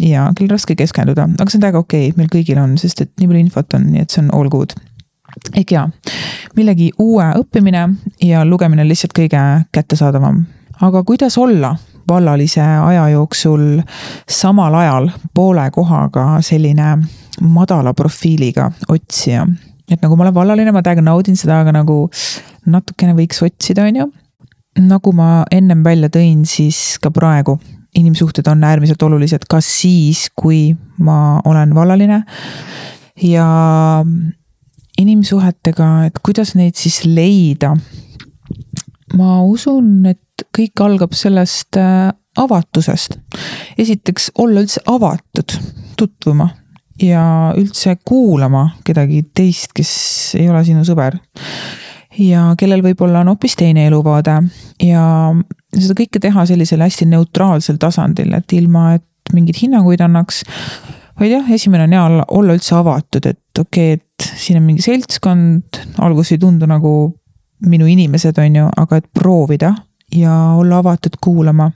ja kellel raske keskenduda, aga see on täiega okei okay,, meil kõigil on, sest et nii palju infot on, nii et see on all good. Ehk jaa, millegi uue õppimine ja lugemine on lihtsalt kõige kättesaadavam. aga kuidas olla vallalise aja jooksul samal ajal poole kohaga selline madala profiiliga otsija? et nagu ma olen vallaline, ma täiega naudin seda, aga nagu natukene võiks otsida, on ju nagu ma ennem välja tõin, siis ka praegu inimsuhted on äärmiselt olulised ka siis, kui ma olen vallaline. ja inimsuhetega, et kuidas neid siis leida. ma usun, et kõik algab sellest äh, avatusest. esiteks olla üldse avatud tutvuma ja üldse kuulama kedagi teist, kes ei ole sinu sõber ja kellel võib-olla on hoopis teine eluvaade ja seda kõike teha sellisel hästi neutraalsel tasandil, et ilma, et mingeid hinnanguid annaks. vaid jah, esimene on hea olla, olla üldse avatud, et okei okay,, et siin on mingi seltskond, alguses ei tundu nagu minu inimesed, on ju, aga et proovida ja olla avatud kuulama.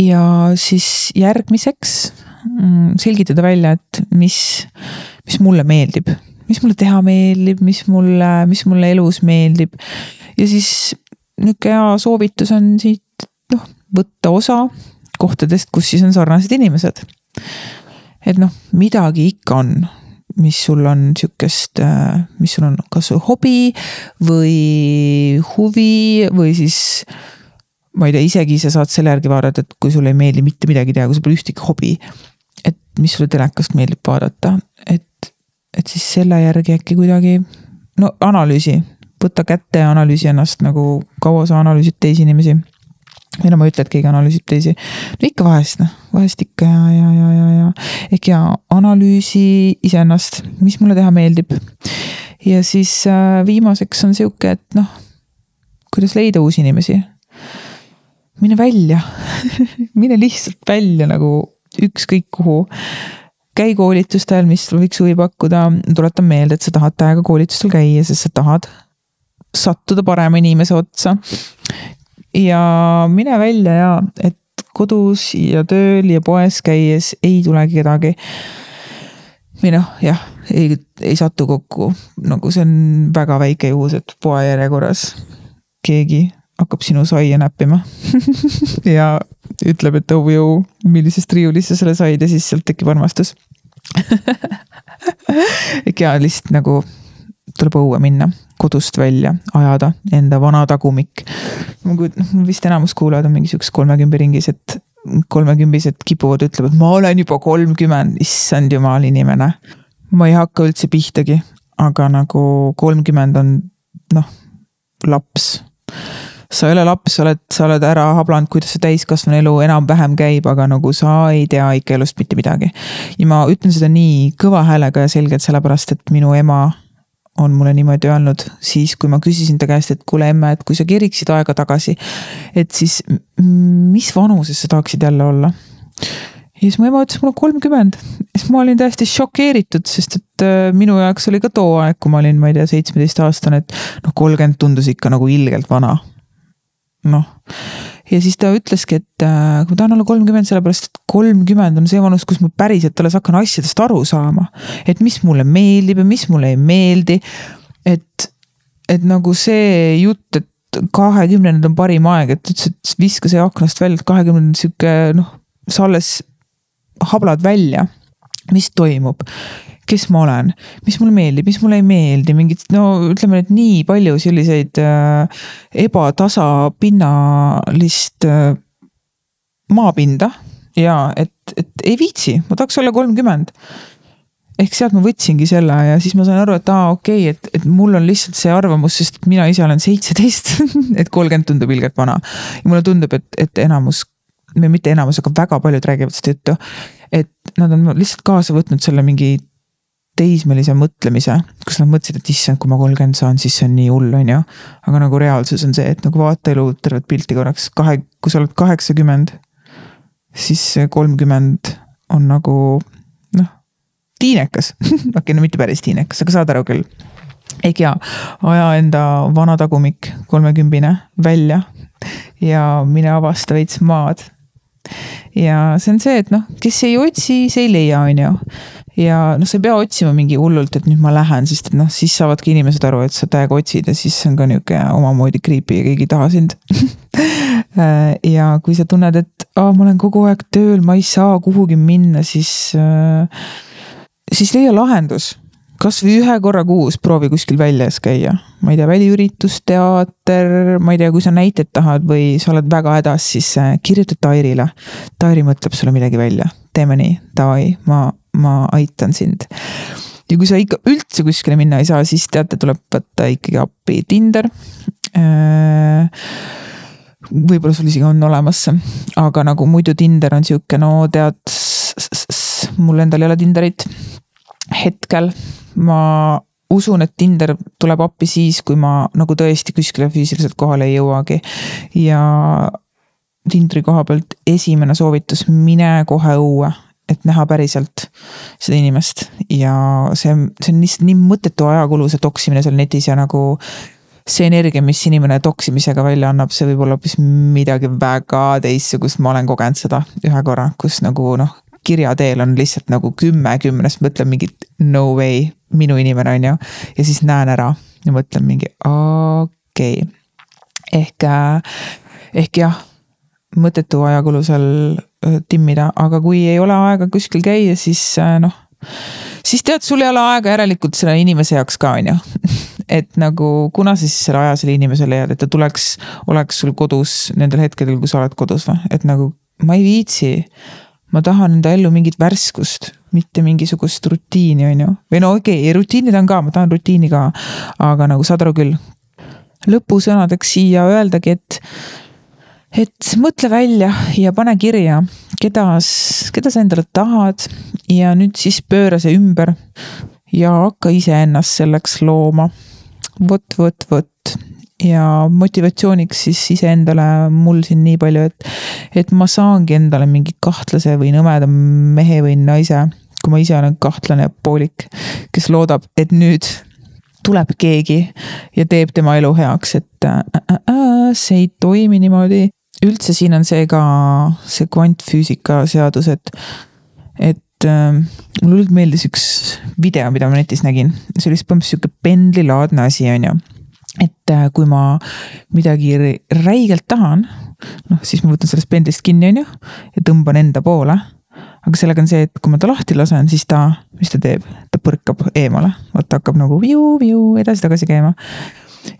ja siis järgmiseks mm, selgitada välja, et mis, mis mulle meeldib mis mulle teha meeldib, mis mulle, mis mulle elus meeldib. ja siis nihuke hea soovitus on siit noh, võtta osa kohtadest, kus siis on sarnased inimesed. et noh, midagi ikka on, mis sul on sihukest, mis sul on kas hobi või huvi või siis ma ei tea, isegi sa saad selle järgi vaadata, et kui sulle ei meeldi mitte midagi teha, kui sul pole ühtegi hobi. et mis sulle telekast meeldib vaadata, et et siis selle järgi äkki kuidagi, no analüüsi, võta kätte ja analüüsi ennast nagu, kaua sa analüüsid teisi inimesi. Või no ma ei ütle, et keegi analüüsib teisi, no ikka vahest noh, vahest ikka ja, ja, ja, ja, ja. ehk ja analüüsi iseennast, mis mulle teha meeldib. ja siis äh, viimaseks on sihuke, et noh, kuidas leida uusi inimesi. mine välja mine lihtsalt välja nagu ükskõik kuhu käi koolitustel, mis võiks huvi pakkuda, tuletan meelde, et sa tahad täiega koolitustel käia, sest sa tahad sattuda parema inimese otsa. Ja mine välja ja, et kodus ja tööl ja poes käies ei tule kedagi. või noh, jah, ei, ei satu kokku, nagu see on väga väike juhus, et poe järjekorras keegi hakkab sinu saia näppima. Ja ütleb, et oh jõu, millisest riiulist sa selle said ja siis sealt tekib armastus. Ja lihtsalt nagu tuleb õue minna, kodust välja, ajada enda vana tagumik. ma kujutan, noh vist enamus kuulajad on mingi siuksed kolmekümne ringis, et kolmekümbised kipuvad, ütlevad, ma olen juba kolmkümmend, issand jumal inimene. ma ei hakka üldse pihtagi, aga nagu kolmkümmend on noh, laps sa ei ole laps, sa oled, sa oled ära hablanud, kuidas see täiskasvanu elu enam-vähem käib, aga nagu sa ei tea ikka elust mitte midagi. ja ma ütlen seda nii kõva häälega ja selgelt, sellepärast et minu ema on mulle niimoodi öelnud siis, kui ma küsisin ta käest, et kuule emme, et kui sa keriksid aega tagasi, et siis mis vanuses sa tahaksid jälle olla? ja siis mu ema ütles mulle kolmkümmend, siis ma olin täiesti šokeeritud, sest et äh, minu jaoks oli ka too aeg, kui ma olin, ma ei tea, seitsmeteistaastane, et noh, kolmkümmend tundus ikka nagu ilgelt vana. noh, ja siis ta ütleski, et äh, ma tahan olla kolmkümmend, sellepärast et kolmkümmend on see vanus, kus ma päriselt alles hakkan asjadest aru saama. et mis mulle meeldib ja mis mulle ei meeldi. et, et nagu see jutt, et kahekümnendad on parim aeg, et ütles, et viska see aknast välja, et kahekümnendad sihuke noh, sa alles hablad välja, mis toimub, kes ma olen, mis mulle meeldib, mis mulle ei meeldi, mingid no ütleme, et nii palju selliseid äh, ebatasapinnalist äh, maapinda ja et, et ei viitsi, ma tahaks olla kolmkümmend ehk sealt ma võtsingi selle ja siis ma sain aru, et aa, okei okay,, et, et mul on lihtsalt see arvamus, sest mina ise olen seitseteist et kolmkümmend tundub ilgelt vana. ja mulle tundub, et, et enamus või mitte enamus, aga väga paljud räägivad seda juttu. et nad on lihtsalt kaasa võtnud selle mingi teismelise mõtlemise, kus nad mõtlesid, et issand, kui ma kolmkümmend saan, siis see on nii hull, on ju. aga nagu reaalsus on see, et nagu vaata elu tervet pilti korraks, kahe, kui sa oled kaheksakümmend, siis kolmkümmend on nagu noh, tiinekas okei okay,, no mitte päris tiinekas, aga saad aru küll. ehk jaa, aja enda vana tagumik, kolmekümbine välja ja mine avasta veits maad. Ja see on see, et noh, kes ei otsi, see ei leia, on ju. ja noh, sa ei pea otsima mingi hullult, et nüüd ma lähen, sest et noh, siis saavadki inimesed aru, et sa täiega otsid ja siis on ka nihuke omamoodi creepy ja keegi ei taha sind ja kui sa tunned, et aa, ma olen kogu aeg tööl, ma ei saa kuhugi minna, siis, siis leia lahendus kasvõi ühe korra kuus proovi kuskil väljas käia, ma ei tea, väliüritus, teater, ma ei tea, kui sa näiteid tahad või sa oled väga hädas, siis äh, kirjuta Tairile. Tairi mõtleb sulle midagi välja, teeme nii, davai, ma, ma aitan sind. ja kui sa ikka üldse kuskile minna ei saa, siis teate, tuleb võtta ikkagi appi Tinder. Äh, võib-olla sul isegi on olemas see, aga nagu muidu Tinder on sihuke, no tead, mul endal ei ole Tinderit. Hetkel ma usun, et Tinder tuleb appi siis, kui ma nagu tõesti kuskile füüsiliselt kohale ei jõuagi. ja Tindri koha pealt esimene soovitus, mine kohe õue, et näha päriselt seda inimest. Ja see, see on lihtsalt nii mõttetu ajakulu, see toksimine seal netis ja nagu see energia, mis inimene toksimisega välja annab, see võib olla hoopis midagi väga teistsugust, ma olen kogenud seda ühe korra, kus nagu noh, kirja teel on lihtsalt nagu kümme kümnest, mõtlen mingit no way, minu inimene on ju. ja siis näen ära ja mõtlen mingi okei okay.. ehk, äh, ehk jah, mõttetu ajakulu seal äh, timmida, aga kui ei ole aega kuskil käia, siis äh, noh. siis tead, sul ei ole aega järelikult selle inimese jaoks ka, on ju et nagu, kuna sa siis selle aja selle inimesele leiad, et ta tuleks, oleks sul kodus nendel hetkedel, kui sa oled kodus või, et nagu ma ei viitsi ma tahan enda ellu mingit värskust, mitte mingisugust rutiini, on ju. või no okei okay,, rutiini tahan ka, ma tahan rutiini ka. aga nagu saad aru küll. lõpusõnadeks siia öeldagi, et, et mõtle välja ja pane kirja, keda, keda sa endale tahad ja nüüd siis pööra see ümber ja hakka iseennast selleks looma. vot, vot, vot ja motivatsiooniks siis iseendale mul siin nii palju, et, et ma saangi endale mingi kahtlase või nõmeda mehe või naise, kui ma ise olen kahtlane poolik, kes loodab, et nüüd tuleb keegi ja teeb tema elu heaks, et äh, äh, äh, see ei toimi niimoodi. üldse siin on see ka, see kvantfüüsika seadus, et, et äh, mulle hullult meeldis üks video, mida ma netis nägin, see oli siis põhimõtteliselt sihuke pendlilaadne asi, on ju et äh, kui ma midagi räigelt tahan, noh, siis ma võtan sellest pendlist kinni, on ju, ja tõmban enda poole. aga sellega on see, et kui ma ta lahti lasen, siis ta, mis ta teeb, ta põrkab eemale, vot ta hakkab nagu viu-viu edasi-tagasi käima.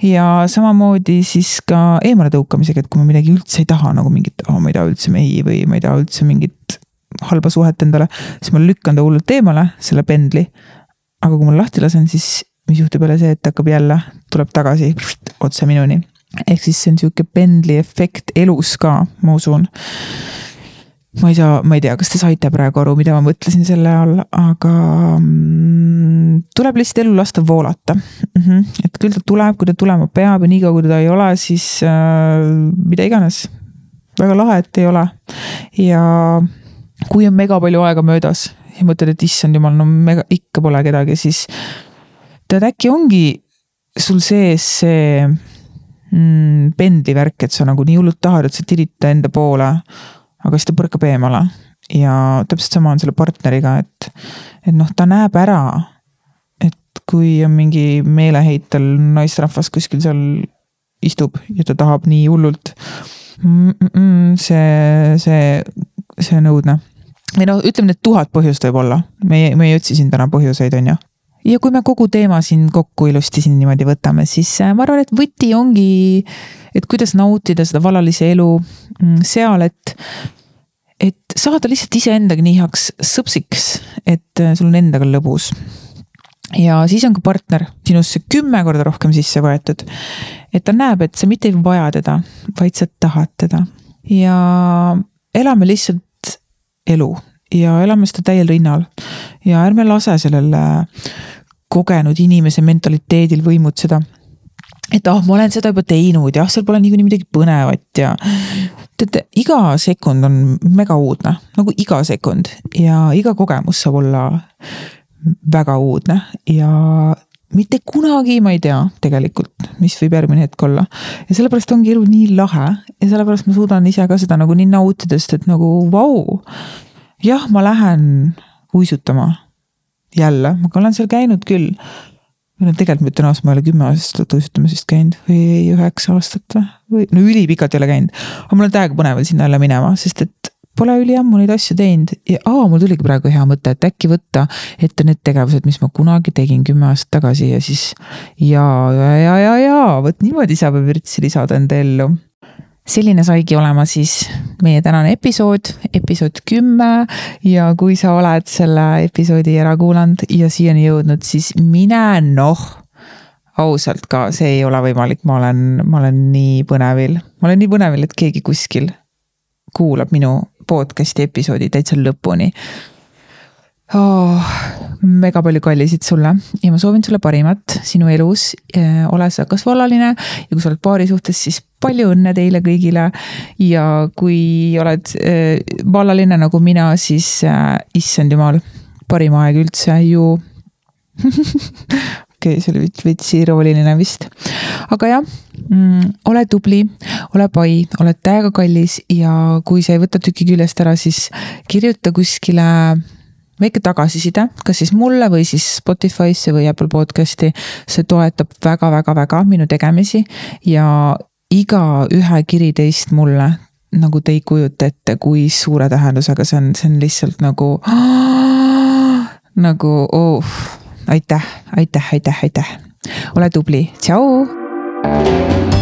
ja samamoodi siis ka eemale tõukamisega, et kui ma midagi üldse ei taha nagu mingit oh,, ma ei taha üldse mehi või ma ei taha üldse mingit halba suhet endale, siis ma lükkan ta hullult eemale, selle pendli. aga kui ma lahti lasen, siis mis juhtub jälle see, et hakkab jälle, tuleb tagasi otse minuni. ehk siis see on sihuke pendli efekt elus ka, ma usun. ma ei saa, ma ei tea, kas te saite praegu aru, mida ma mõtlesin selle all, aga mm, tuleb lihtsalt elu lasta voolata mm. -hmm. et küll ta tuleb, kui ta tulema peab ja niikaua, kui teda ei ole, siis äh, mida iganes. väga lahe, et ei ole ja kui on mega palju aega möödas ja mõtled, et issand jumal, no mega, ikka pole kedagi, siis tead, äkki ongi sul sees see mm, pendlivärk, et sa nagu nii hullult tahad, et sa tirid ta enda poole aga siis ta põrkab eemale ja täpselt sama on selle partneriga, et, et noh, ta näeb ära, et kui on mingi meeleheitel naisterahvas kuskil seal istub ja ta tahab nii hullult mm. -mm, see, see, see on õudne. või noh, ütleme need tuhat põhjust võib-olla, me ei, me ei otsi siin täna põhjuseid, on ju ja kui me kogu teema siin kokku ilusti siin niimoodi võtame, siis äh, ma arvan, et võti ongi, et kuidas nautida seda vallalise elu mm, seal, et et saada lihtsalt iseendaga nii heaks sõpsiks, et äh, sul on endaga lõbus. ja siis on ka partner sinusse kümme korda rohkem sisse võetud. et ta näeb, et sa mitte ei vaja teda, vaid sa tahad teda. ja elame lihtsalt elu ja elame seda täiel rinnal. ja ärme lase sellel äh, kogenud inimese mentaliteedil võimutseda et ah ma olen seda juba teinud, jah, seal pole niikuinii midagi põnevat ja teate, iga sekund on mega uudne, nagu iga sekund ja iga kogemus saab olla väga uudne ja mitte kunagi ma ei tea tegelikult, mis võib järgmine hetk olla. ja sellepärast ongi elu nii lahe ja sellepärast ma suudan ise ka seda nagu nii nautida, sest et nagu vau. jah, ma lähen uisutama jälle, ma olen seal käinud küll. Või no tegelikult ma ütlen ausalt, ma ei ole kümme aastat uisutamas vist käinud või üheksa aastat või, no ülipikalt ei ole käinud. aga mul on täiega põnev sinna jälle minema, sest et pole üliammu neid asju teinud. Ja aa, mul tuligi praegu hea mõte, et äkki võtta ette need tegevused, mis ma kunagi tegin kümme aastat tagasi ja siis ja, ja, ja, ja, ja vot niimoodi saab vürtsi lisada enda ellu selline saigi olema siis meie tänane episood, episood kümme. Ja kui sa oled selle episoodi ära kuulanud ja siiani jõudnud, siis mine noh, ausalt ka, see ei ole võimalik, ma olen, ma olen nii põnevil, ma olen nii põnevil, et keegi kuskil kuulab minu podcast'i episoodi täitsa lõpuni oh,. mega palju kallisid sulle ja ma soovin sulle parimat sinu elus. ole sa kas vallaline ja kui sa oled paari suhtes, siis palju õnne teile kõigile. ja kui oled äh, vallaline nagu mina, siis äh, issand jumal, parim aeg üldse ju okei okay,, see oli veits irooniline vist. aga jah mm,, ole tubli, ole pai, oled täiega kallis ja kui sa ei võta tüki küljest ära, siis kirjuta kuskile väike tagasiside, kas siis mulle või siis Spotify'sse või Apple podcast'i. see toetab väga-väga-väga minu tegemisi ja igaühe kiri teist mulle, nagu te ei kujuta ette, kui suure tähendusega see on, see on lihtsalt nagu. nagu oh, aitäh, aitäh, aitäh, aitäh. ole tubli, tšau.